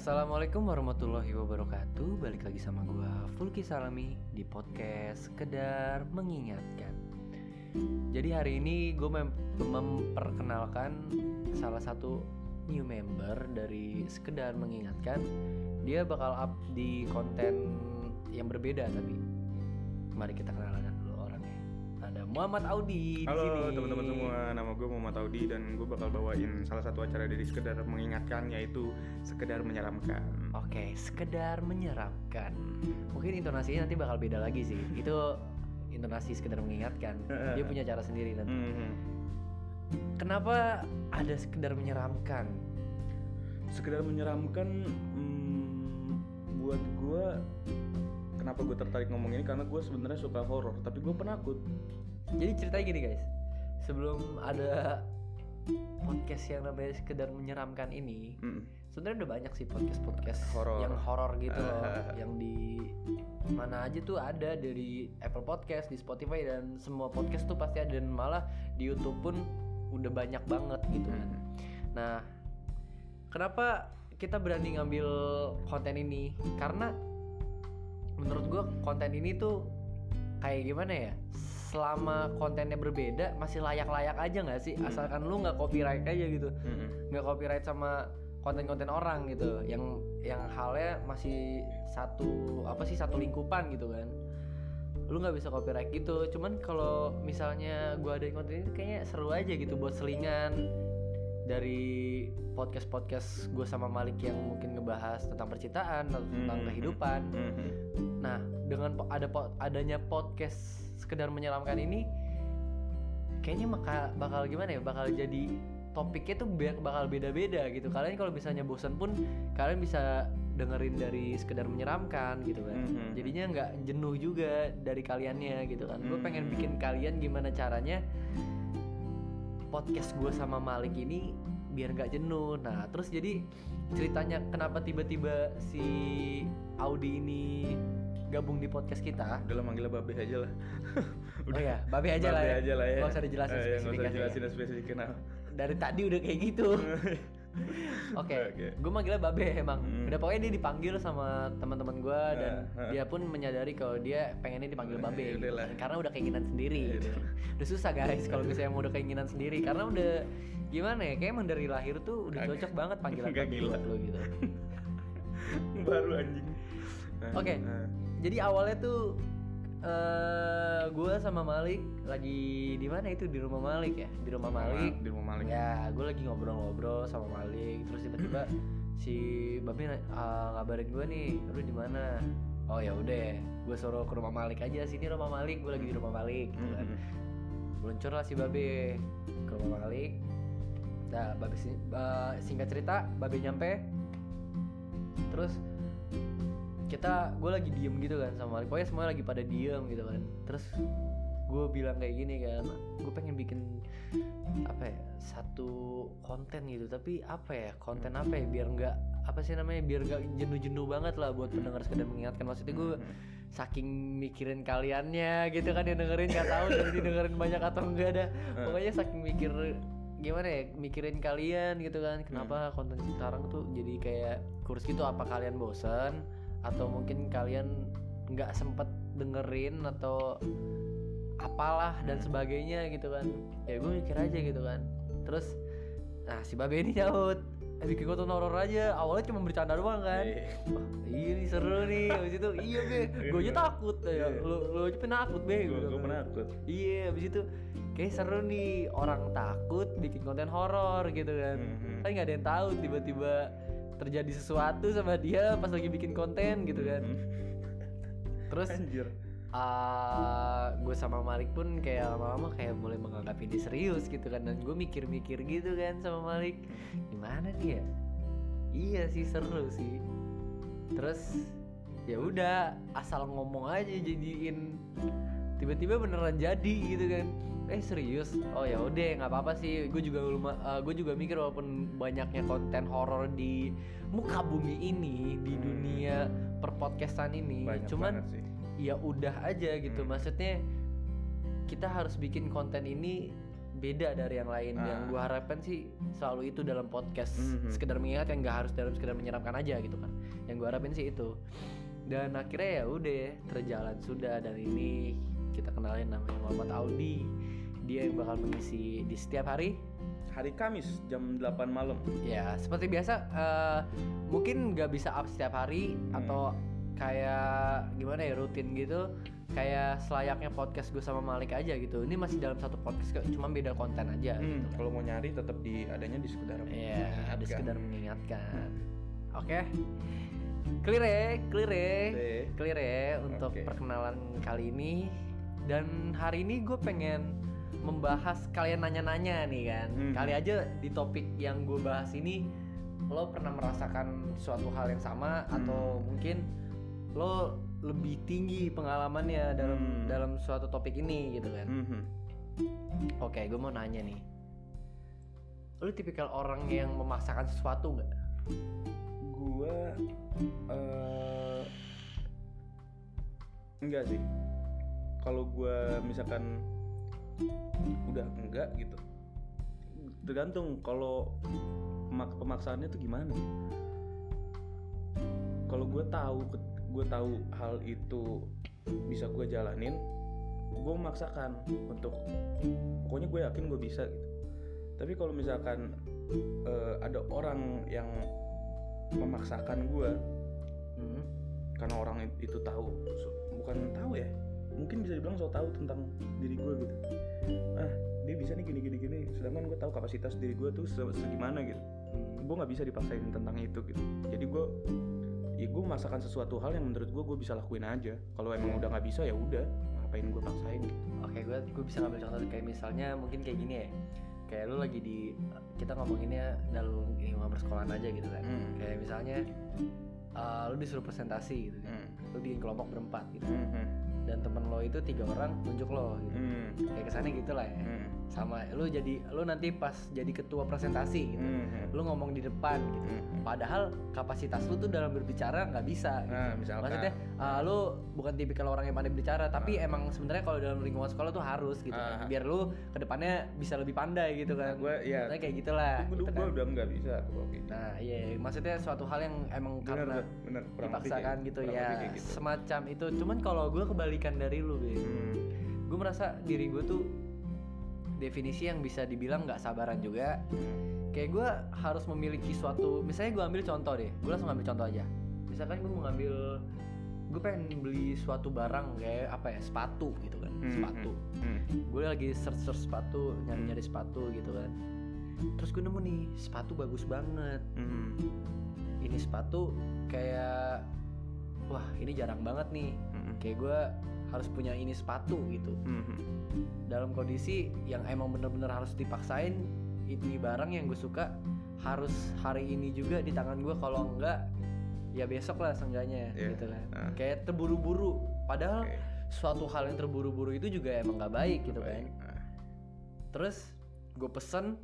Assalamualaikum warahmatullahi wabarakatuh. Balik lagi sama gua Fulki Salami Di podcast Sekedar Mengingatkan. Jadi hari ini gue mem- memperkenalkan Salah satu new member dari Sekedar Mengingatkan. Dia bakal up di konten yang berbeda tapi Mari kita Ada Muhammad Audi di Halo teman-teman semua, nama gue Muhammad Audi dan gue bakal bawain salah satu acara dari sekedar mengingatkan yaitu sekedar menyeramkan. Oke, sekedar menyeramkan. Mungkin intonasinya nanti bakal beda lagi sih. Itu intonasi sekedar mengingatkan. Dia punya cara sendiri nanti. Mhm. Kenapa ada sekedar menyeramkan? Sekedar menyeramkan hmm, buat gue kenapa gue tertarik ngomong ini karena gue sebenarnya suka horor tapi gue penakut. Jadi ceritanya gini guys. Sebelum ada podcast yang namanya sekedar menyeramkan ini, Mm. sebenarnya udah banyak sih podcast-podcast Horor. yang horor gitu loh, Ah. yang di mana aja tuh ada dari Apple Podcast, di Spotify dan semua podcast tuh pasti ada dan malah di YouTube pun udah banyak banget gitu kan. Mm. Nah, kenapa kita berani ngambil konten ini? Karena menurut gua konten ini tuh kayak gimana ya? Selama kontennya berbeda masih layak-layak aja nggak sih? Hmm. Asalkan lu nggak copyright aja gitu Mm-mm. nggak copyright sama konten-konten orang gitu yang yang halnya masih satu apa sih satu lingkupan gitu kan lu nggak bisa copyright gitu cuman kalau misalnya gua ada konten ini kayaknya seru aja gitu buat selingan dari podcast podcast gue sama Malik yang mungkin ngebahas tentang percintaan atau tentang Hmm. kehidupan. Nah, dengan ada po- adanya podcast sekedar menyeramkan ini kayaknya maka bakal gimana ya? Bakal jadi topiknya tuh be- bakal beda-beda gitu. Kalian kalau misalnya bosan pun kalian bisa dengerin dari sekedar menyeramkan gitu kan. Mhm. Jadinya nggak jenuh juga dari kaliannya gitu kan. Gue pengen Mhm. bikin kalian gimana caranya podcast gue sama Malik ini biar nggak jenuh. Nah, terus jadi ceritanya kenapa tiba-tiba si Audi ini gabung di podcast kita? Udah lah manggilnya babe aja lah. oh ya, babe aja lah Babe ya. aja lah ya. Nggak usah dijelasin Eh, nggak usah spesifikasinya. dijelasin spesifiknya. Nah. Dari tadi udah kayak gitu. Oke, Oke. gue manggilnya babe emang. Hmm. Udah pokoknya dia dipanggil sama teman-teman gue dan Ah, ah. dia pun menyadari kalau dia pengennya dipanggil Eh, babe. udah gitu. Karena udah keinginan sendiri. Ya gitu. udah. udah susah guys kalau misalnya mau udah keinginan sendiri karena udah gimana ya? Kayak emang dari lahir tuh udah cocok banget panggilan gila. lo gitu. Baru anjing. Oke. nah. Jadi awalnya tuh eh gue sama Malik lagi di mana itu? Di rumah Malik ya? Di rumah Malik. di rumah Malik. ya gue lagi ngobrol-ngobrol sama Malik. Terus tiba-tiba si Babi ah, ngabarin gue nih lu di mana? Oh ya udah gue suruh ke rumah Malik aja sini rumah Malik. Gue lagi di rumah Malik gitu kan. Mhm. meluncur lah si Babe ke rumah Malik. Nah Babe eh, singkat cerita Babe nyampe. Terus kita gue lagi diem gitu kan sama Malik. Pokoknya semua lagi pada diem gitu kan. Terus gue bilang kayak gini kan gue pengen bikin apa ya satu konten gitu. Tapi apa ya konten apa ya biar nggak apa sih namanya biar nggak jenuh-jenuh banget lah buat pendengar sekedar mengingatkan. Maksudnya gue Mhm. saking mikirin kaliannya gitu kan yang dengerin nggak tahu jadi dengerin banyak atau enggak ada pokoknya saking mikir gimana ya mikirin kalian gitu kan. Kenapa konten sekarang tuh jadi kayak kurus gitu? Apa kalian bosan atau mungkin kalian nggak sempet dengerin atau apalah dan sebagainya gitu kan. Ya gue mikir aja gitu kan. Terus nah si babe ini nyaut. "Eh, bikin konten horor aja. Awalnya cuma bercanda doang kan. Iya. Wah, iya nih seru nih. Abis itu iya be. Gue aja takut. Ya Iya. lu lu aja penakut be Gue gitu gue kan. penakut. iya abis itu kayak seru nih. Orang takut bikin konten horor gitu kan. Kan nggak ada yang tahu tiba-tiba terjadi sesuatu sama dia pas lagi bikin konten gitu kan. Mhm. terus Anjir. ah gue sama Malik pun kayak lama-lama kayak mulai menganggap ini serius gitu kan. Dan gue mikir-mikir gitu kan sama Malik. Gimana ya iya sih seru sih. Terus ya udah asal ngomong aja jadiin tiba-tiba beneran jadi gitu kan eh serius? Oh ya udah nggak apa-apa sih. Gue juga gue juga mikir walaupun banyaknya konten horor di muka bumi ini di Hmm. dunia perpodcastan ini Banyak cuman ya udah aja gitu. Hmm. maksudnya kita harus bikin konten ini beda dari yang lain. Yang Ah. gue harapkan sih selalu itu dalam podcast. Mhm. sekedar mengingatkan nggak harus dalam sekedar menyeramkan aja gitu kan. Yang gue harapin sih itu. Dan akhirnya ya udah terjalan sudah. Dan ini kita kenalin namanya Muhammad Audi dia yang bakal mengisi di setiap hari hari Kamis jam 8 malam ya seperti biasa eh, mungkin nggak bisa up setiap hari Hmm. atau kayak gimana ya rutin gitu kayak selayaknya podcast gue sama Malik aja gitu ini masih dalam satu podcast kok cuma beda konten aja Hmm, gitu kalau mau nyari tetap di adanya di sekedar Iya, ada mengingatkan. sekedar mengingatkan. Oke. Clear ya, clear ya. Clear ya untuk Oke. perkenalan kali ini. Dan hari ini gue pengen membahas kalian nanya-nanya nih kan. Mhm. Kali aja di topik yang gue bahas ini lo pernah merasakan suatu hal yang sama atau Hmm. mungkin lo lebih tinggi pengalamannya dalam Hmm. dalam suatu topik ini gitu kan. Mhm. Oke, gue mau nanya nih. Lu tipikal orang yang memaksakan sesuatu nggak? Gua eh enggak sih. Kalau gua misalkan udah enggak gitu. Tergantung kalau pemak- pemaksaannya tuh gimana. Kalau gue tahu gue tahu hal itu bisa gue jalanin, gue memaksakan untuk pokoknya gue yakin gue bisa gitu. Tapi kalau misalkan eh, ada orang yang memaksakan gue Hmm. karena orang it- itu tahu so- bukan tahu ya mungkin bisa dibilang so tahu tentang diri gue gitu ah dia bisa nih gini gini gini sedangkan gue tahu kapasitas diri gue tuh se- segimana gitu gue nggak bisa dipaksain tentang itu gitu jadi gue ya gue memaksakan sesuatu hal yang menurut gue gue bisa lakuin aja kalau emang udah nggak bisa ya udah ngapain gue paksain gitu Oke, gue gue bisa ngambil contoh kayak misalnya mungkin kayak gini ya. Kayak lu lagi di kita ngomonginnya dalam lingkungan persekolahan aja gitu kan. Hmm. Kayak misalnya uh, lu disuruh presentasi gitu. kan. Hmm. Lu bikin kelompok berempat gitu. Hmm, hmm, Dan temen lo itu tiga orang tunjuk lo gitu. hmm, Kayak kesannya gitu lah ya. hmm, Sama lu jadi lu nanti pas jadi ketua presentasi gitu. hmm, hmm, Lu ngomong di depan gitu. hmm. Padahal kapasitas lu tuh dalam berbicara nggak bisa. Gitu. nah misalkan Maksudnya uh, lu bukan tipikal orang yang pandai bicara, tapi emang sebenarnya kalau dalam lingkungan sekolah tuh harus gitu kan. Ah. Biar lu ke depannya bisa lebih pandai gitu kan. gue ya Sebenarnya kayak gitulah. gue gitu kan. udah nggak bisa kalau gitu Nah, iya maksudnya suatu hal yang emang bener karena bener lebih dipaksakan gitu ya. lebih kayak gitu. Semacam itu. Cuman kalau gue kebalikan dari lu, Be. Hmm. Gue merasa diri gue tuh definisi yang bisa dibilang nggak sabaran juga. Kayak gue harus memiliki suatu, misalnya gue ambil contoh deh, gue langsung ambil contoh aja. Misalkan gue mau ngambil, gue pengen beli suatu barang kayak apa ya, sepatu gitu kan, Hmm, sepatu. Hmm. Gue lagi search search sepatu, nyari nyari sepatu gitu kan. Terus gue nemu nih sepatu bagus banget. Hmm. Ini sepatu kayak, wah ini jarang banget nih. Hmm. Kayak gue harus punya ini sepatu gitu. Hmm. dalam kondisi yang emang bener-bener harus dipaksain ini barang yang gue suka harus hari ini juga di tangan gue kalau enggak ya besok lah seenggaknya Iya. gitu kan Ah. kayak terburu-buru padahal Oke. suatu hal yang terburu-buru itu juga emang nggak baik gitu kan. Nah. terus gue pesen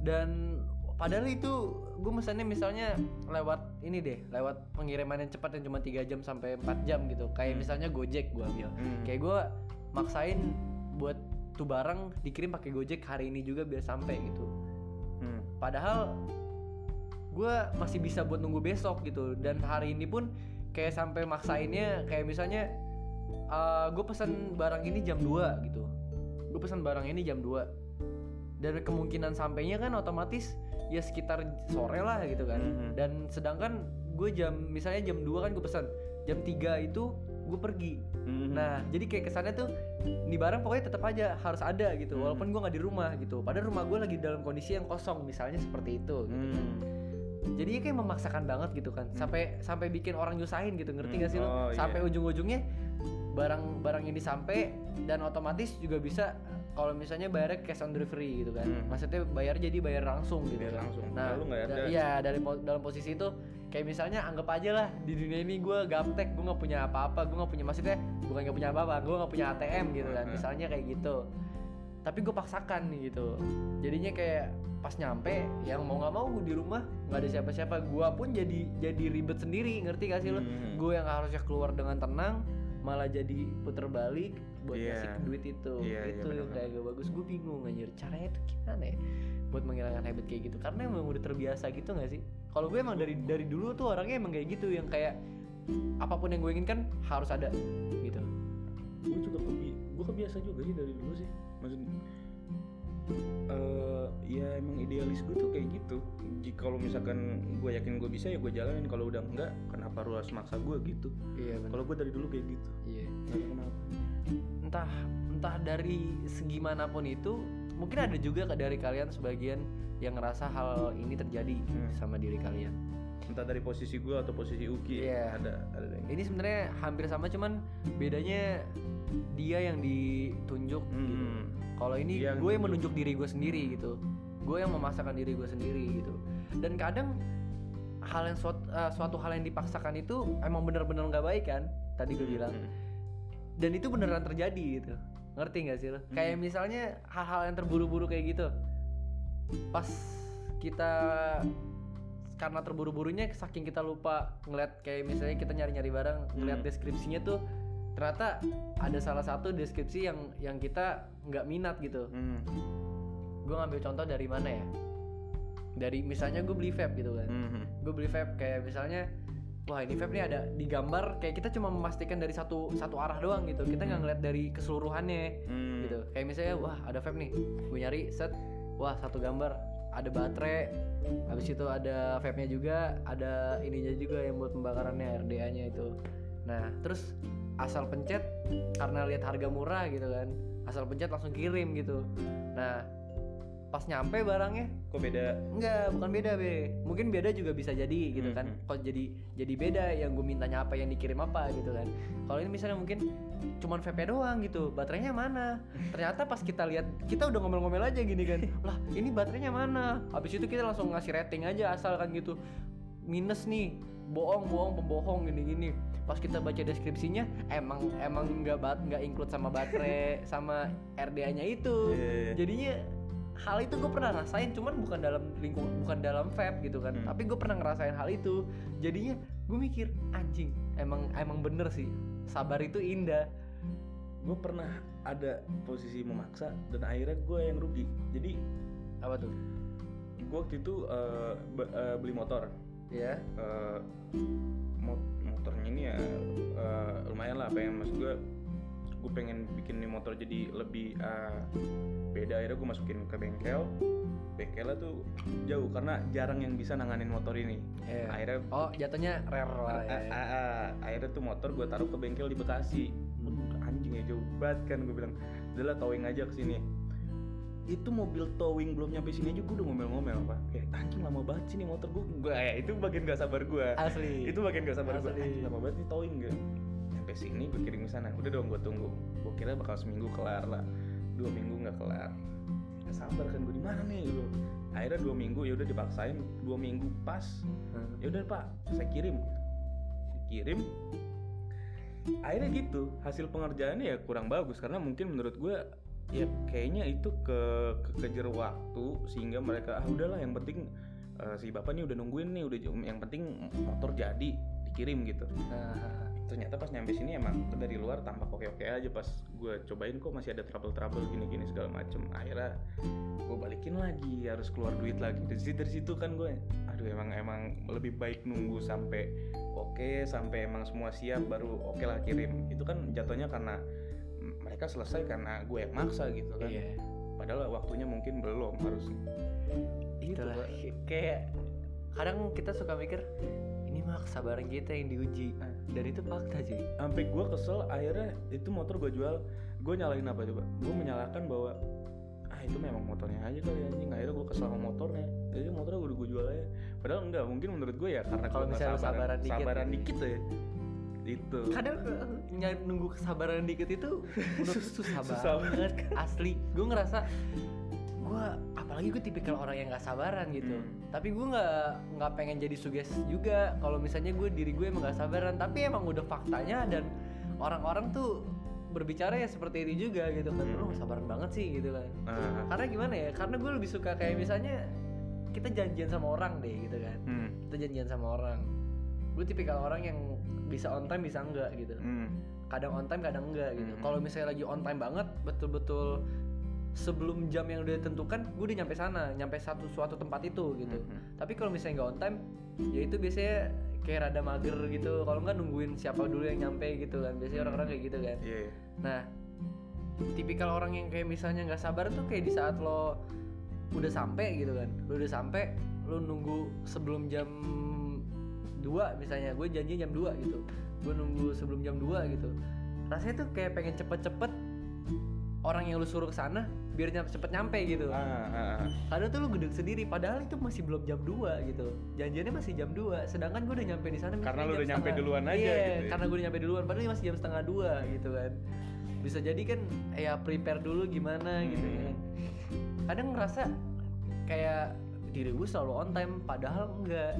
dan padahal itu gue mesennya misalnya lewat ini deh lewat pengiriman yang cepat yang cuma tiga jam sampai 4 jam gitu kayak Hmm. misalnya Gojek gue ambil Hmm. kayak gue maksain buat tuh barang dikirim pakai Gojek hari ini juga biar sampai gitu Hmm. padahal gue masih bisa buat nunggu besok gitu dan hari ini pun kayak sampai maksainnya kayak misalnya gue pesan barang ini jam 2 gitu gue pesan barang ini jam 2 dan kemungkinan sampainya kan otomatis ya sekitar sore lah gitu kan Mhm. dan sedangkan gue jam misalnya jam 2 kan gue pesan jam 3 itu gue pergi Hmm. Nah, jadi kayak kesannya tuh nih barang pokoknya tetap aja harus ada gitu, Hmm. walaupun gua nggak di rumah gitu. Padahal rumah gue lagi dalam kondisi yang kosong, misalnya seperti itu. Gitu. Hmm. Jadi kayak memaksakan banget gitu kan, sampai sampai bikin orang nyusahin gitu, ngerti Hmm. gak sih lo? Oh, Sampai iya. ujung-ujungnya barang-barang ini sampai dan otomatis juga bisa kalau misalnya bayarnya cash on delivery gitu kan, Hmm. maksudnya bayar jadi bayar langsung gitu. Bayar langsung. Nah, Lalu nggak ada. da- iya dari po- dalam posisi itu kayak misalnya anggap aja lah di dunia ini gue gaptek gue nggak punya apa-apa gue nggak punya maksudnya bukan nggak punya apa-apa gue nggak punya ATM gitu kan Hmm. misalnya kayak gitu tapi gue paksakan gitu jadinya kayak pas nyampe yang mau nggak mau di rumah nggak ada siapa-siapa gue pun jadi jadi ribet sendiri ngerti gak sih lo Hmm. gue yang harusnya keluar dengan tenang malah jadi puter balik buat Iya. ngasih duit itu. Iya, iya, itu yang benar-benar. kayak gak bagus. Gue bingung anjir. Caranya tuh gimana ya buat menghilangkan habit kayak gitu? Karena emang udah terbiasa gitu gak sih? Kalau gue emang dari dari dulu tuh orangnya emang kayak gitu yang kayak apa pun yang gue inginkan harus ada gitu. Gue juga kebi gue kebiasa juga sih dari dulu sih. Maksud eh ya emang idealis gue tuh kayak gitu kalau misalkan gue yakin gue bisa ya gue jalanin. Kalau udah enggak kenapa lu harus maksa gue gitu? Iya kalau gue dari dulu kayak gitu. Iya. Kenapa. Entah entah dari segi mana pun itu mungkin ada juga dari kalian sebagian yang ngerasa hal ini terjadi Hmm. sama diri kalian. Entah dari posisi gue atau posisi Uki Iya. ada ada yang ini sebenarnya hampir sama cuman bedanya dia yang ditunjuk gitu. Hmm. kalau ini gue yang menunjuk diri gue sendiri gitu. Gue yang memaksakan diri gue sendiri gitu dan kadang hal yang suatu, eh, suatu hal yang dipaksakan itu emang bener-bener nggak baik kan? Tadi gue bilang. Hmm. dan itu beneran terjadi gitu. Ngerti nggak sih lo? Kayak misalnya hal-hal yang terburu-buru kayak gitu. Pas kita karena terburu-burunya saking kita lupa ngeliat kayak misalnya kita nyari-nyari barang ngeliat Hmm. deskripsinya tuh ternyata ada salah satu deskripsi yang yang kita nggak minat gitu. Hmm. gue ngambil contoh dari mana ya dari misalnya gue beli vape gitu kan. Hmm. gue beli vape kayak misalnya wah ini vape nih ada di gambar kayak kita cuma memastikan dari satu satu arah doang gitu. Kita nggak ngeliat dari keseluruhannya Hmm. gitu. Kayak misalnya wah ada vape nih. Gue nyari set wah satu gambar. Ada baterai habis itu ada vape nya juga ada ininya juga yang buat pembakarannya RDA nya itu. Nah terus asal pencet karena lihat harga murah gitu kan asal pencet langsung kirim gitu. Nah pas nyampe barangnya kok beda Enggak, bukan beda be. Mungkin beda juga bisa jadi gitu kan. Mhm. Kok jadi jadi beda yang gue mintanya apa yang dikirim apa gitu kan. Kalau ini misalnya mungkin cuman VP doang gitu, baterainya mana? Ternyata pas kita lihat kita udah ngomel-ngomel aja gini kan. Lah, ini baterainya mana? Habis itu kita langsung ngasih rating aja asal kan gitu. Minus nih, bohong, bohong, pembohong gini-gini. Pas kita baca deskripsinya emang emang nggak bat nggak include sama baterai sama RDA-nya itu Iya. jadinya hal itu gue pernah rasain cuman bukan dalam lingkung bukan dalam vape gitu kan. Hmm. tapi gue pernah ngerasain hal itu. Jadinya gue mikir anjing emang emang bener sih. Sabar itu indah. Gue pernah ada posisi memaksa dan akhirnya gue yang rugi. Jadi apa tuh? gue waktu itu be- eh, beli motor. Ya Eh, mot- motornya ini ya eh, lumayan lah pengen maksud gue gue pengen bikin nih motor jadi lebih eh, beda. Akhirnya gue masukin ke bengkel. Bengkelnya tuh jauh karena jarang yang bisa nanganin motor ini. Iya. akhirnya oh jatuhnya rare lah ya, Ah, ah, ah. akhirnya tuh motor gue taruh ke bengkel di Bekasi. Aduh, anjing ya jauh banget kan gue bilang. Udahlah towing aja ke sini. Itu mobil towing belum nyampe sini aja gue udah ngomel-ngomel apa kayak anjing lama banget sih nih motor gue gue ya itu bagian gak sabar gue asli. Itu bagian gak sabar gue anjing lama banget nih towing gue sampai sini gue kirim ke sana. Udah dong gue tunggu. Gue kira bakal seminggu kelar lah. Dua minggu nggak kelar. Gak sabar kan gue di mana nih? Gitu akhirnya dua minggu ya udah dipaksain. Dua minggu pas. Hmm. ya udah pak. Saya kirim. Kirim. Akhirnya gitu. Hasil pengerjaannya ya kurang bagus karena mungkin menurut gue ya kayaknya itu ke kekejar waktu sehingga mereka ah udahlah yang penting eh, si bapak nih udah nungguin nih udah yang penting motor jadi dikirim gitu. Nah, ternyata pas nyampe sini emang dari luar tampak oke oke aja. Pas gue cobain kok masih ada trouble trouble gini gini segala macem. Akhirnya gue balikin lagi harus keluar duit lagi. Dari situ dari situ kan gue aduh emang emang lebih baik nunggu sampai oke sampai emang semua siap baru oke lah kirim. Itu kan jatuhnya karena mereka selesai karena gue yang maksa gitu kan. Iya. Padahal waktunya mungkin belum harus Gitu, itulah Pak. kayak kadang kita suka mikir mah kesabaran kita yang diuji. Ah. dan itu fakta cuy. Sampai gue kesel akhirnya itu motor gue jual. Gue nyalahin apa coba? Gue menyalahkan bahwa ah itu memang motornya aja kali anjing. Akhirnya gue kesel sama motornya. Jadi motornya udah gue jual aja. Padahal enggak mungkin menurut gue ya karena Kalau misalnya lu sabaran dikit. sabaran dikit ya itu. Kadang eh, nyari nunggu kesabaran dikit itu menurut susah, Susah banget asli. Gue ngerasa gue apalagi gue tipikal orang yang gak sabaran gitu. Hmm. tapi gue nggak nggak pengen jadi suges juga. Kalau misalnya gue diri gue emang gak sabaran. Tapi emang udah faktanya dan orang-orang tuh berbicara ya seperti ini juga gitu kan. Hmm. lu sabaran banget sih gitu kan. Nah, karena gimana ya? Karena gue lebih suka kayak misalnya kita janjian sama orang deh gitu kan. Hmm, kita janjian sama orang. Gue tipikal orang yang bisa on time bisa enggak gitu. Hmm, kadang on time kadang enggak gitu. Mhm. kalau misalnya lagi on time banget betul-betul sebelum jam yang udah ditentukan gue udah nyampe sana nyampe satu suatu tempat itu gitu. Mhm. tapi kalau misalnya nggak on time ya itu biasanya kayak rada mager gitu. Kalau nggak nungguin siapa dulu yang nyampe gitu kan. Biasanya orang-orang kayak gitu kan. Iya. iya. nah tipikal orang yang kayak misalnya nggak sabar tuh kayak di saat lo udah sampai gitu kan. Lo udah sampai lo nunggu sebelum jam 2 misalnya. Gue janji jam 2 gitu. Gue nunggu sebelum jam 2 gitu. Rasanya tuh kayak pengen cepet-cepet orang yang lu suruh ke sana biar nyampe cepet nyampe gitu Ah, ah, ah. kadang tuh lu gedek sendiri padahal itu masih belum jam 2 gitu janjiannya masih jam 2 sedangkan gue udah nyampe di sana Karena lu udah nyampe setengah- duluan aja iya, gitu ya. karena gue udah nyampe duluan padahal masih jam setengah dua gitu kan bisa jadi kan ya prepare dulu gimana gitu Hmm. ya kan kadang ngerasa kayak diri gue selalu on time padahal enggak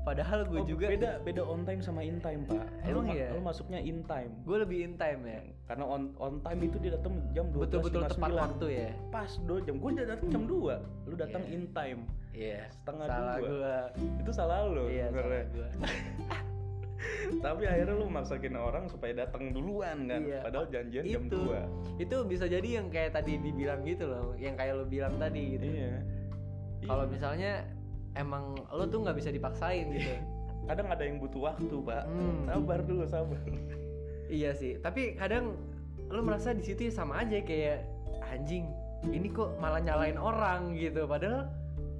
padahal gue Oh, juga beda beda on time sama in time pak. Emang lu, iya? lu masuknya in time. Gue lebih in time ya. Karena on on time itu dia datang jam 12 betul-betul tepat waktu ya. Pas dua jam gue udah datang jam 2 lu datang Iya. in time. Iya Setengah salah dua. itu salah lu iya salah gue tapi akhirnya lu maksakin orang supaya datang duluan kan? Iya. padahal janjian jam 2 itu bisa jadi yang kayak tadi dibilang gitu loh yang kayak lo bilang tadi gitu. Iya. Kalau misalnya emang lo tuh nggak bisa dipaksain gitu. Kadang ada yang butuh waktu pak. Hmm. sabar dulu sabar. Iya sih tapi kadang lo merasa di situ ya sama aja kayak anjing ini kok malah nyalain orang gitu. Padahal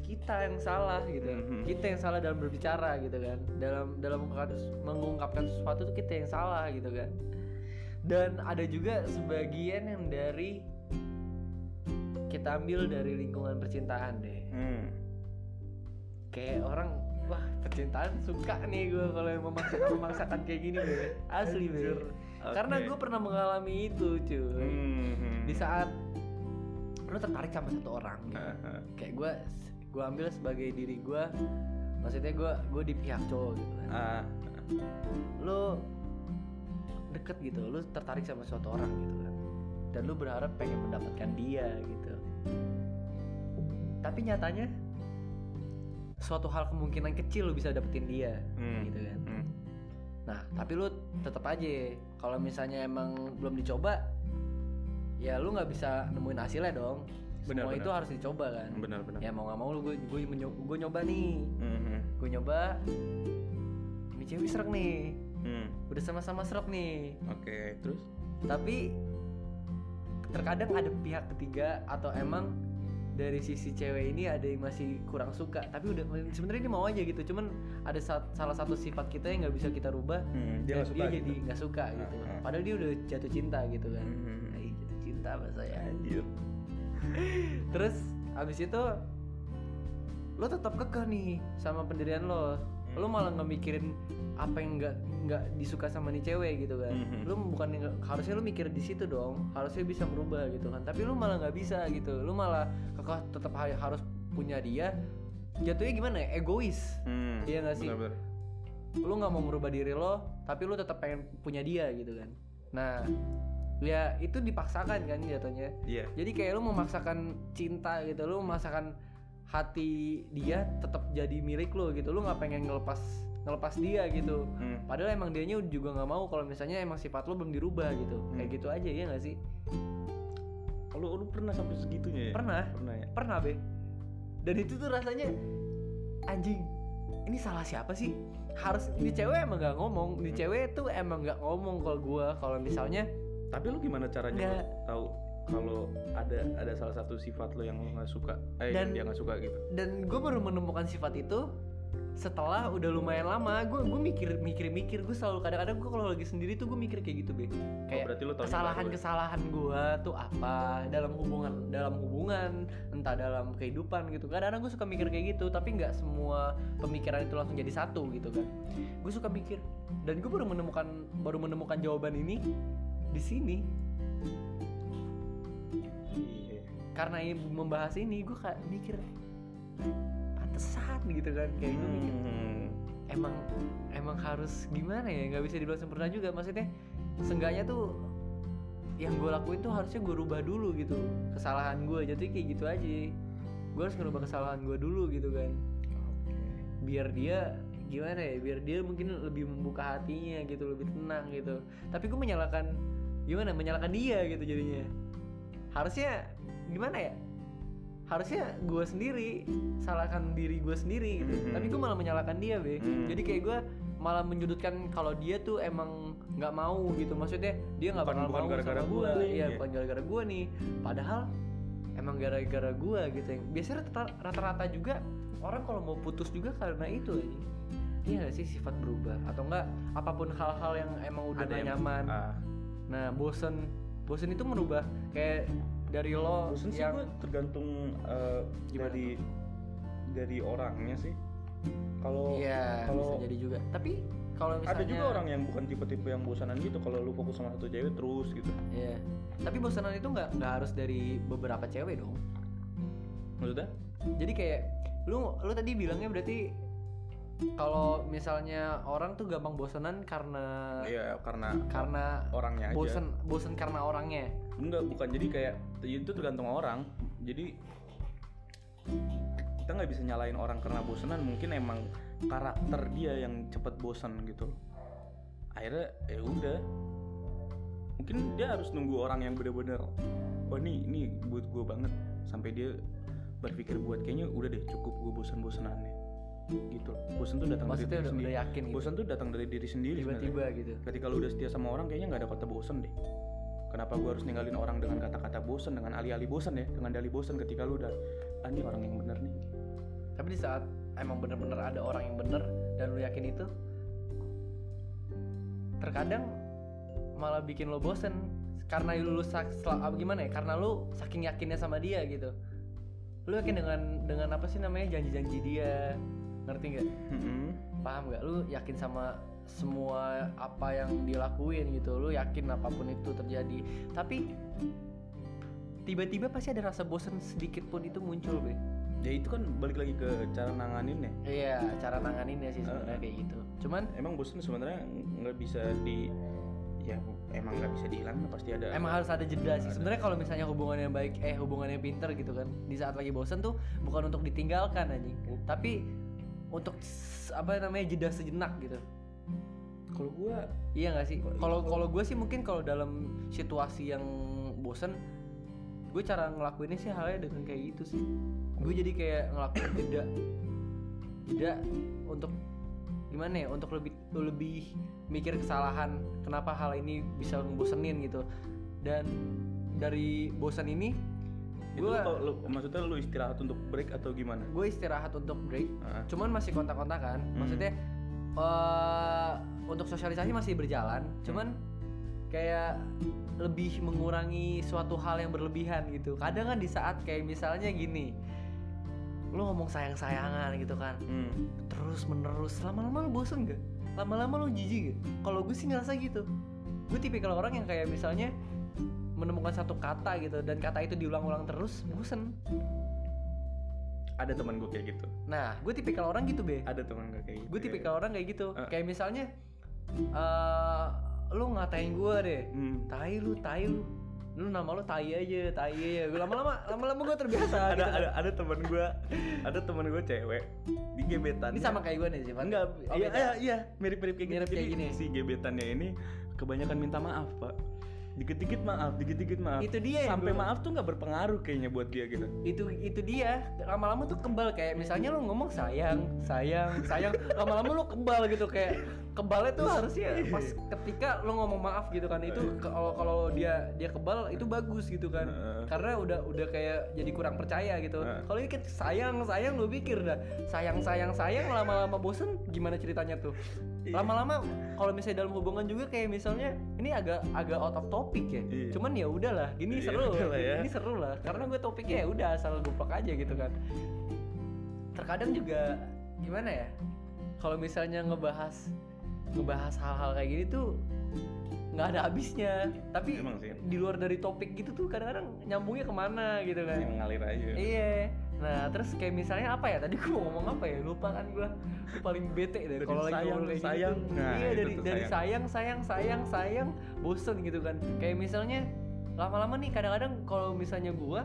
kita yang salah gitu. Mhm. kita yang salah dalam berbicara gitu kan. Dalam dalam mengungkapkan- mengungkapkan sesuatu tuh kita yang salah gitu kan. Dan ada juga sebagian yang dari kita ambil dari lingkungan percintaan deh. Hmm. Kayak orang wah percintaan suka nih gue kalau yang memaksakan memaksakan kayak gini gue asli Anjir. gue karena gue pernah mengalami itu cuy Hmm, hmm. di saat lo tertarik sama satu orang gitu. Ah, ah. kayak gue gue ambil sebagai diri gue maksudnya gue gue di pihak cowok gitu kan Ah, lo deket gitu lo tertarik sama suatu orang gitu kan dan lo berharap pengen mendapatkan dia gitu tapi nyatanya suatu hal kemungkinan kecil lo bisa dapetin dia hmm. gitu kan. Hmm. nah tapi lu tetap aja kalau misalnya emang belum dicoba ya lu nggak bisa nemuin hasilnya dong. Benar, semua benar. itu harus dicoba kan. Benar benar. Ya mau nggak mau lu gue gue gue nyoba nih. Hmm, gue nyoba. Ini cewek serak nih. Hmm. udah sama-sama serak nih. Oke terus? Tapi terkadang ada pihak ketiga atau emang dari sisi cewek ini ada yang masih kurang suka tapi udah sebenarnya dia mau aja gitu cuman ada sa- salah satu sifat kita yang nggak bisa kita rubah Hmm, dia dia, gitu. jadi nggak suka gitu ah. padahal dia udah jatuh cinta gitu kan Hmm. Ay, jatuh cinta bahasa ya anjir terus abis itu lo tetap kekeh nih sama pendirian lo lo malah nggak mikirin apa yang nggak nggak disuka sama nih cewek gitu kan Mhm. lo bukan harusnya lo mikir di situ dong harusnya bisa merubah gitu kan tapi lo malah nggak bisa gitu lo malah kekeh tetap ha- harus punya dia jatuhnya gimana ya egois Hmm. Iya nggak sih? benar-benar. lu nggak mau merubah diri lo tapi lu tetap pengen punya dia gitu kan nah ya itu dipaksakan kan jatuhnya iya jadi kayak lu memaksakan cinta gitu lu memaksakan hati dia tetap jadi milik lu gitu. Lu nggak pengen ngelepas ngelepas dia gitu. Hmm. padahal emang dianya juga nggak mau kalau misalnya emang sifat lu belum dirubah gitu. Kayak Hmm. gitu aja ya nggak sih? Lu lu pernah sampai segitunya ya? Pernah. Pernah ya? Pernah be. Dan itu tuh rasanya anjing ini salah siapa sih? Harus ini cewek emang nggak ngomong. Ini Hmm. cewek tuh emang nggak ngomong kalau gua kalau misalnya tapi lu gimana caranya tahu kalau ada ada salah satu sifat lo yang lo nggak suka eh yang Dan- dia nggak suka gitu. dan gue baru menemukan sifat itu setelah udah lumayan lama. Gue gue mikir mikir mikir gue selalu kadang-kadang gue kalau lagi sendiri tuh gue mikir kayak gitu be. Kayak Oh, berarti lu taunya kesalahan ya? kesalahan gue tuh apa? Dalam hubungan dalam hubungan entah dalam kehidupan gitu. Kadang-kadang gue suka mikir kayak gitu tapi nggak semua pemikiran itu langsung jadi satu gitu kan. Gue suka mikir dan gue baru menemukan baru menemukan jawaban ini di sini iya. Karena ini membahas ini gue kayak mikir pantesan gitu kan kayak gue mikir. Hmm. emang emang harus gimana ya? Nggak bisa dibilang sempurna juga maksudnya seenggaknya tuh yang gue lakuin tuh harusnya gue rubah dulu gitu kesalahan gue jadi kayak gitu aja. Gue harus ngerubah kesalahan gue dulu gitu kan. Biar dia gimana ya biar dia mungkin lebih membuka hatinya gitu lebih tenang gitu. Tapi gue menyalahkan gimana? Menyalahkan dia gitu jadinya harusnya gimana ya? Harusnya gue sendiri salahkan diri gue sendiri gitu. Mhm. tapi gue malah menyalahkan dia be. Hmm. jadi kayak gue malah menyudutkan kalau dia tuh emang nggak mau gitu. Maksudnya dia nggak bakal bukan mau gara-gara sama gue iya iya. bukan gara-gara gue nih. Padahal emang gara-gara gue gitu. Yang biasanya rata- rata-rata juga orang kalau mau putus juga karena itu aja iya gak sih sifat berubah? Atau enggak apa pun hal-hal yang emang udah Ada gak nyaman. ah, nah bosen bosen itu merubah kayak dari lo bosen sih yang gue tergantung eh, Gimana? dari dari orangnya sih. Kalau iya kalau jadi juga. Tapi kalau misalnya ada juga orang yang bukan tipe-tipe yang bosanan gitu kalau lu fokus sama satu cewek terus gitu. Iya. Tapi bosanan itu nggak nggak harus dari beberapa cewek dong. maksudnya? Jadi kayak lu lu tadi bilangnya berarti kalau misalnya orang tuh gampang bosanan karena iya karena karena orangnya aja. bosen bosen karena orangnya. enggak bukan. Jadi kayak itu tergantung orang. Jadi kita nggak bisa nyalain orang karena bosenan. Mungkin emang karakter dia yang cepet bosan gitu. Akhirnya ya udah. Mungkin dia harus nunggu orang yang bener-bener oh ini ini buat gue banget. Sampai dia berpikir buat kayaknya udah deh cukup gue bosan-bosanannya gitu. Bosan tuh datang dari diri udah, sendiri. udah yakin gitu. bosan tuh datang dari diri sendiri Tiba-tiba gitu. ketika lu udah setia sama orang kayaknya nggak ada kata bosen deh. Kenapa gua harus ninggalin orang dengan kata-kata bosen dengan alih-alih bosen ya? Dengan dalih bosen ketika lu udah ah ini orang yang bener nih. Tapi di saat emang bener-bener ada orang yang bener dan lu yakin itu, terkadang malah bikin lo bosen. Karena lu apa gimana ya? Karena lu saking yakinnya sama dia gitu. Lu yakin dengan dengan apa sih namanya? Janji-janji dia, ngerti nggak? paham nggak? Lu yakin sama semua apa yang dilakuin gitu? Lu yakin apa pun itu terjadi? Tapi tiba-tiba pasti ada rasa bosan sedikit pun itu muncul be. Ya itu kan balik lagi ke cara nanganinnya. Iya cara nanganinnya sih sebenarnya kayak gitu. Cuman emang bosen sebenarnya nggak bisa di ya emang nggak bisa dihilangin pasti ada emang harus ada jeda sih. Sebenarnya kalau misalnya hubungannya baik eh hubungannya pinter gitu kan di saat lagi bosan tuh bukan untuk ditinggalkan anjing. Tapi untuk apa namanya jeda sejenak gitu kalau gua Iya gak sih? Kalau kalau gue sih mungkin kalau dalam situasi yang bosen, gue cara ngelakuinnya sih halnya dengan kayak gitu sih. Gue jadi kayak ngelakuin jeda, jeda untuk gimana ya? Untuk lebih lebih mikir kesalahan, kenapa hal ini bisa ngebosenin gitu. Dan dari bosan ini, itu gue lu, lu- maksudnya lu istirahat untuk break atau gimana? Gue istirahat untuk break Ah. cuman masih kontak-kontakan. Hmm. maksudnya eh untuk sosialisasi masih berjalan cuman kayak lebih mengurangi suatu hal yang berlebihan gitu. Kadang kan di saat kayak misalnya gini lu ngomong sayang-sayangan gitu kan Hmm. terus menerus lama-lama lu bosen gak lama-lama lu jijik gak kalau gue sih ngerasa gitu. Gue tipikal orang yang kayak misalnya menemukan satu kata gitu dan kata itu diulang-ulang terus bosen. Ada teman gue kayak gitu. Nah gue tipikal orang gitu be. Ada teman gue kayak gitu. Gue tipikal orang kayak gitu. Eh. kayak misalnya eh lu ngatain gue deh hmm. tai lu tai lu. Lu nama lu tai aja tai aja. Gue lama-lama lama-lama gue terbiasa ada gitu. ada ada teman gue ada teman gue cewek di gebetan ini sama kayak gue nih sih enggak Oh, iya, iya iya mirip-mirip kayak Mirip kayak gini. si gebetannya ini kebanyakan minta maaf pak dikit-dikit maaf dikit-dikit maaf. Itu dia sampai gua- maaf tuh nggak berpengaruh kayaknya buat dia gitu. Itu itu dia. Lama-lama tuh kebal kayak misalnya lu ngomong sayang sayang sayang. Lama-lama lu kebal gitu kayak kebalnya tuh harusnya pas ketika lu ngomong maaf gitu kan itu ke- kalau kalau dia dia kebal itu bagus gitu kan. Karena udah udah kayak jadi kurang percaya gitu. Kalau ini kan sayang sayang lu pikir dah. Sayang sayang sayang lama-lama bosen gimana ceritanya tuh? Iya. lama-lama kalau misalnya dalam hubungan juga kayak misalnya ini agak agak out of topic ya. Iya. cuman ya udahlah gini Iya, seru. ya. ini seru lah karena gue topiknya ya udah asal goblok aja gitu kan. Terkadang juga gimana ya kalau misalnya ngebahas ngebahas hal-hal kayak gini tuh nggak ada habisnya. Tapi Emang sih. di luar dari topik gitu tuh kadang-kadang nyambungnya ke mana gitu kan. Aja. Iya. Nah terus kayak misalnya apa ya? Tadi gue ngomong apa ya? Lupa kan gue Gua paling bete deh Dari kalau lagi sayang, kayak sayang. gitu Nah, iya dari dari sayang. sayang sayang sayang bosen gitu kan. Kayak misalnya lama-lama nih kadang-kadang kalau misalnya gue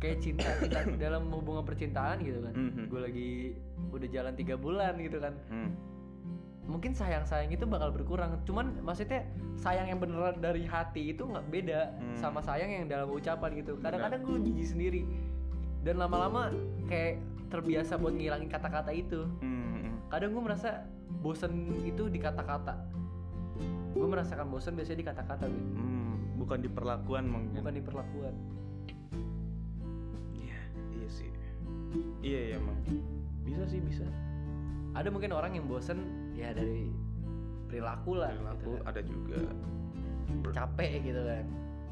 kayak cinta cinta dalam hubungan percintaan gitu kan. Mhm. gue lagi udah jalan tiga bulan gitu kan. Hmm. Mungkin sayang sayang itu bakal berkurang cuman maksudnya sayang yang beneran dari hati itu nggak beda Hmm. sama sayang yang dalam ucapan gitu kadang-kadang gue jijik sendiri dan lama-lama kayak terbiasa buat ngilangin kata-kata itu Hmm, kadang gue merasa bosen itu di kata-kata gue merasakan bosen biasanya di kata-kata Win. Hmm, bukan di perlakuan mungkin. bukan di perlakuan Iya, iya sih. Iya ya emang. Bisa sih bisa. ada mungkin orang yang bosen ya dari perilaku lah Perilaku gitu kan. ada juga. capek gitu kan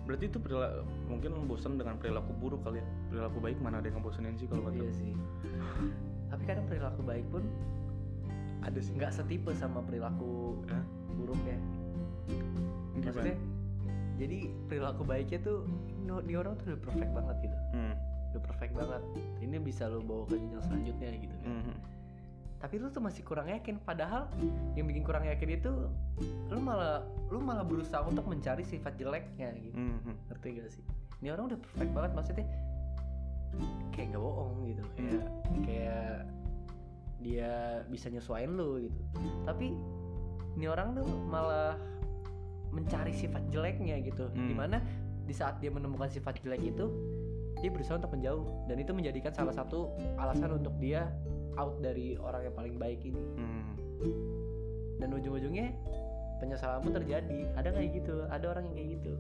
Berarti itu perilaku, mungkin bosan dengan perilaku buruk kali ya. Perilaku baik mana ada yang ngebosenin sih kalau kata iya sih tapi kadang perilaku baik pun Ada sih. nggak setipe sama perilaku Hah? buruk ya maksudnya jadi perilaku baiknya tuh no, di orang tuh udah perfect banget gitu Hmm. udah perfect banget ini bisa lo bawa ke jenjang selanjutnya gitu kan. Hmm. Tapi lu tuh masih kurang yakin. Padahal yang bikin kurang yakin itu lu malah lu malah berusaha untuk mencari sifat jeleknya gitu. Hmm. hmm. ngerti gak sih? Ini orang udah perfect banget maksudnya kayak nggak bohong gitu. Kayak kayak dia bisa nyesuaiin lu gitu. Tapi ini orang tuh malah mencari sifat jeleknya gitu. Hmm. di mana di saat dia menemukan sifat jelek itu dia berusaha untuk menjauh. Dan itu menjadikan salah satu alasan untuk dia out dari orang yang paling baik ini Hmm. dan ujung-ujungnya penyesalan pun terjadi ada kayak gitu ada orang yang kayak gitu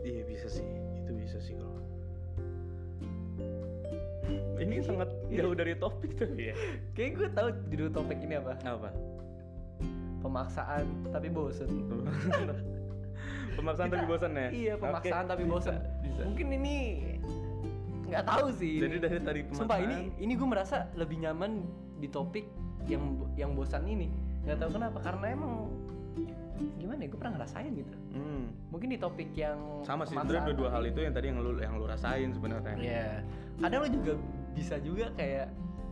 Iya bisa sih, itu bisa sih kalau. Ini sangat jauh dari topik tapi ya. kayak gue tahu judul topik ini apa Apa? pemaksaan tapi bosen Pemaksaan tapi Kita- bosan ya? iya pemaksaan Oke, tapi bosen Bisa. mungkin ini nggak tahu sih Jadi ini. dari tadi pemaksaan. sumpah ini ini gue merasa lebih nyaman di topik yang yang bosan ini nggak tahu kenapa karena emang gimana ya gue pernah ngerasain gitu Hmm. mungkin di topik yang Sama sih sebenarnya dua-dua hal itu yang tadi yang lu yang lu rasain sebenarnya. Iya. Kadang lu juga bisa juga kayak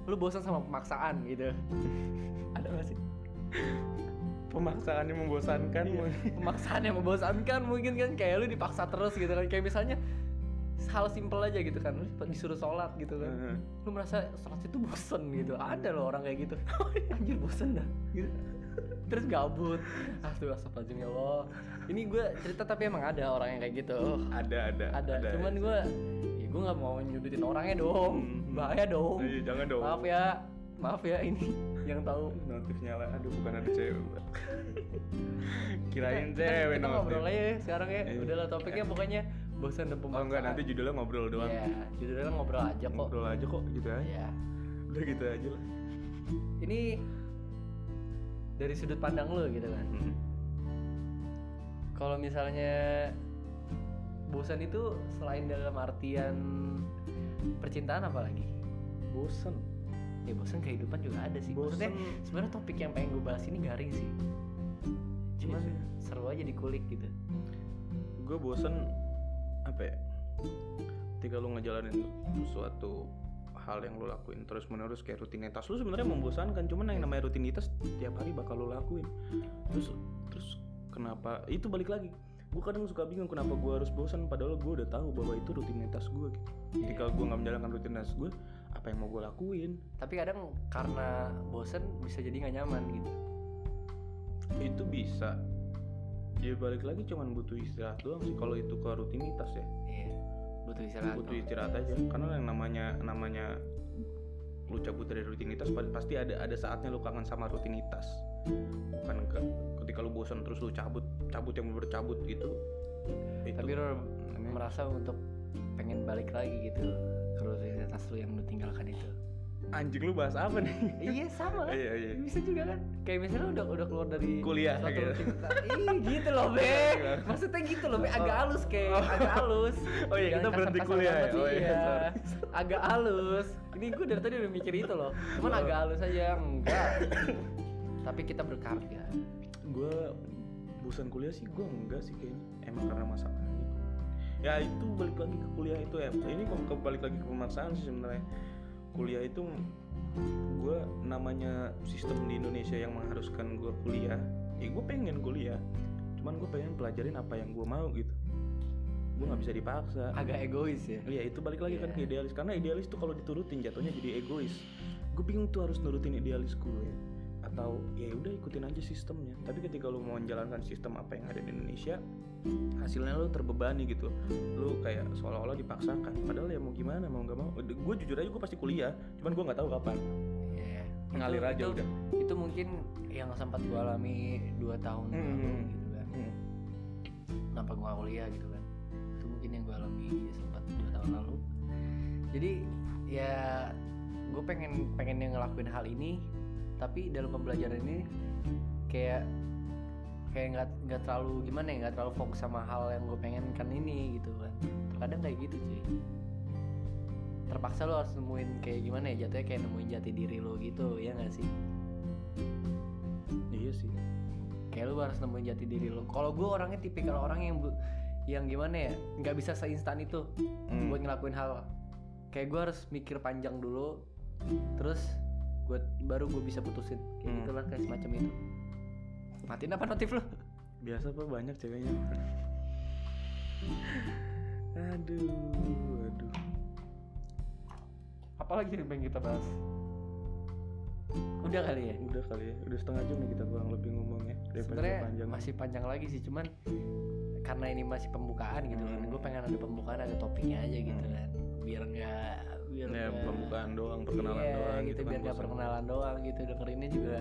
lu bosan sama pemaksaan gitu. Ada gak sih? Pemaksaan yang membosankan. Iya. Pemaksaan yang membosankan mungkin kan kayak lu dipaksa terus gitu kan. Kayak misalnya hal simpel aja gitu kan, lu disuruh sholat gitu kan. Heeh. Lu merasa sholat itu bosen gitu. Ada loh orang kayak gitu. Anjir bosen dah. Gitu. Terus gabut. Astagfirullahaladzim ya Allah. Ini gue cerita tapi emang ada orang yang kayak gitu. ada ada ada, cuman gue ya gue nggak mau nyudutin orangnya dong Hmm. bahaya dong Iya, jangan dong. maaf ya maaf ya ini yang tahu Notif nyala. Aduh bukan ada cewek. Kirain Kita- cewek kita notif. ngobrol aja ya sekarang ya Iya. udahlah topiknya pokoknya bosan dan Oh pemaksaan enggak nanti judulnya ngobrol doang. ya judulnya ngobrol aja kok Ngobrol aja kok gitu aja. ya Udah gitu aja lah. ini dari sudut pandang lu gitu kan Hmm. kalau misalnya bosan itu selain dalam artian percintaan apa lagi Bosan. ya bosan kehidupan juga ada sih maksudnya Bosan. sebenarnya topik yang pengen gue bahas ini garing sih cuman Iya sih. seru aja dikulik gitu gue bosen apa ya ketika lu ngejalanin suatu hal yang lu lakuin terus menerus kayak rutinitas lu sebenarnya membosankan. Cuman yang namanya rutinitas tiap hari bakal lu lakuin. Terus terus kenapa itu balik lagi. Gue kadang suka bingung kenapa gue harus bosan padahal gue udah tahu bahwa itu rutinitas gue gitu. Ketika gue nggak menjalankan rutinitas gue apa yang mau gue lakuin? Tapi kadang karena bosan bisa jadi nggak nyaman gitu. Itu bisa ya balik lagi cuman butuh istirahat doang sih kalau itu ke rutinitas ya. Iya butuh istirahat butuh istirahat aja karena yang namanya namanya lu cabut dari rutinitas pa- pasti ada ada saatnya lu kangen sama rutinitas. Bukan ke, ketika lu bosan terus lu cabut cabut yang bercabut gitu itu. Tapi namanya- merasa untuk pengen balik lagi gitu ke rutinitas lu yang lu tinggalkan itu anjing lu bahas apa nih? Iya sama. Kan iya iya. Bisa juga kan? Kayak misalnya udah udah keluar dari Kuliah, gitu. Ih, gitu loh be. Iya. maksudnya gitu loh be. Agak halus kayak agak halus. Oh iya, kita Jangan berhenti kasar-kasar kuliah ya? Oh iya, iya. sorry. agak halus. Ini gue dari tadi udah mikir itu loh. Cuman Oh. agak halus aja enggak. Tapi kita berkarya. Gue bosan kuliah sih gue enggak sih kayaknya. Emang karena masalah. Gitu. ya itu balik lagi ke kuliah itu ya. Ini kok ke- balik lagi ke pemaksaan sih sebenarnya kuliah itu gue namanya sistem di Indonesia yang mengharuskan gue kuliah ya gue pengen kuliah cuman gue pengen pelajarin apa yang gue mau gitu gue nggak bisa dipaksa agak egois ya Iya itu balik lagi kan Iya. ke idealis karena idealis tuh kalau diturutin jatuhnya jadi egois. Gue bingung tuh harus nurutin idealis gue atau ya udah ikutin aja sistemnya. Tapi ketika lu mau menjalankan sistem apa yang ada di Indonesia, hasilnya lu terbebani gitu. Lu kayak seolah-olah dipaksakan. Padahal ya mau gimana mau nggak mau. Gue jujur aja gue pasti kuliah, cuman gue nggak tahu kapan. Iya. Ngalir Itu- aja itu- udah. itu mungkin yang sempat gue alami dua tahun Hmm. lalu gitu kan Hmm. kenapa gue kuliah gitu kan itu mungkin yang gue alami sempat dua tahun lalu jadi ya gue pengen pengen yang ngelakuin hal ini tapi dalam pembelajaran ini kayak kayak nggak nggak terlalu gimana ya nggak terlalu fokus sama hal yang gue pengen kan ini gitu kan. Terkadang kayak gitu cuy. Terpaksa lo harus nemuin kayak gimana ya jatuhnya kayak nemuin jati diri lo gitu ya nggak sih? Iya sih. kayak lu harus nemuin jati diri lo. Kalau gue orangnya tipikal orang yang yang gimana ya nggak bisa seinstan itu Hmm. buat ngelakuin hal. Kayak gue harus mikir panjang dulu terus gue baru gue bisa putusin. Kayak Hmm. gitulah kayak semacam itu matiin apa notif lo Biasa pak banyak ceweknya. aduh, aduh. apalagi yang pengen kita bahas udah kali ya Udah kali ya, udah setengah jam nih kita kurang lebih ngomongnya sebenarnya panjang. masih panjang lagi sih cuman karena ini masih pembukaan gitu kan Hmm. gue pengen ada pembukaan ada topiknya aja gitu kan biar nggak biar ya nggak- pembukaan doang, perkenalan Iya, doang gitu, gitu, biar kan nggak perkenalan doang gitu dengerinnya juga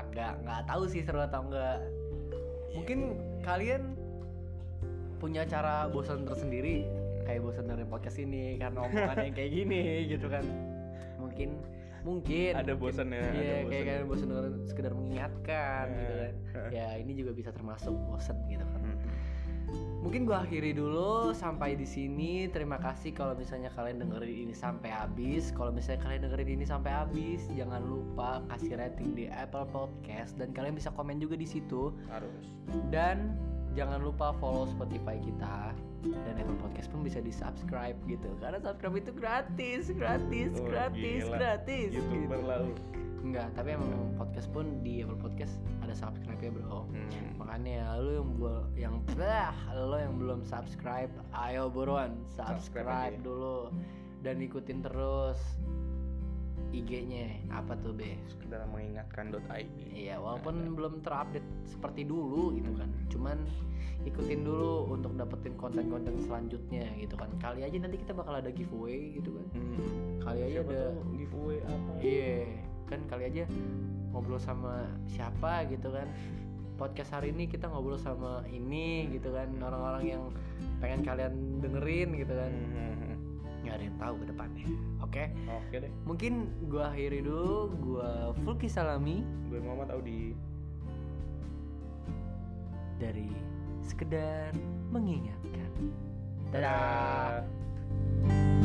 agak nggak tahu sih seru atau enggak mungkin kalian punya cara bosan tersendiri kayak bosan dari podcast ini karena omongan yang kayak gini gitu kan. Mungkin mungkin. Ada bosan ya, ada iya kayak kalian bosan dengan sekedar mengingatkan Ya. gitu kan. ya ini juga bisa termasuk bosan gitu kan. Hmm. Mungkin gua akhiri dulu sampai di sini. Terima kasih kalau misalnya kalian dengerin ini sampai habis. Kalau misalnya kalian dengerin ini sampai habis, jangan lupa kasih rating di Apple Podcast dan kalian bisa komen juga di situ. harus Dan jangan lupa follow Spotify kita dan Apple Podcast pun bisa di subscribe gitu. Karena subscribe itu gratis, gratis, Oh, gratis, gila. gratis. youtuber gitu. lalu Enggak, tapi emang podcast pun di Apple Podcast ada subscribe ya bro. Hmm. makanya lu yang gua yang bah, lo yang belum subscribe ayo buruan Subscribe subscribe aja. dulu. Dan ikutin terus IG-nya apa tuh be? Sekedar mengingatkan.id iya walaupun belum terupdate seperti dulu gitu kan. Cuman ikutin dulu untuk dapetin konten-konten selanjutnya gitu kan. Kali aja nanti kita bakal ada giveaway gitu kan. Hmm. kali aja Siapa ada giveaway apa? Iya, kan kali aja ngobrol sama siapa gitu kan. Podcast hari ini kita ngobrol sama ini gitu kan, orang-orang yang pengen kalian dengerin gitu kan. Hmm. Nggak ada yang tahu ke depannya. Oke, oke deh mungkin gua akhiri dulu. Gua Fulki Salami gue Muhammad Audi dari sekedar mengingatkan. Dadah. Dadah.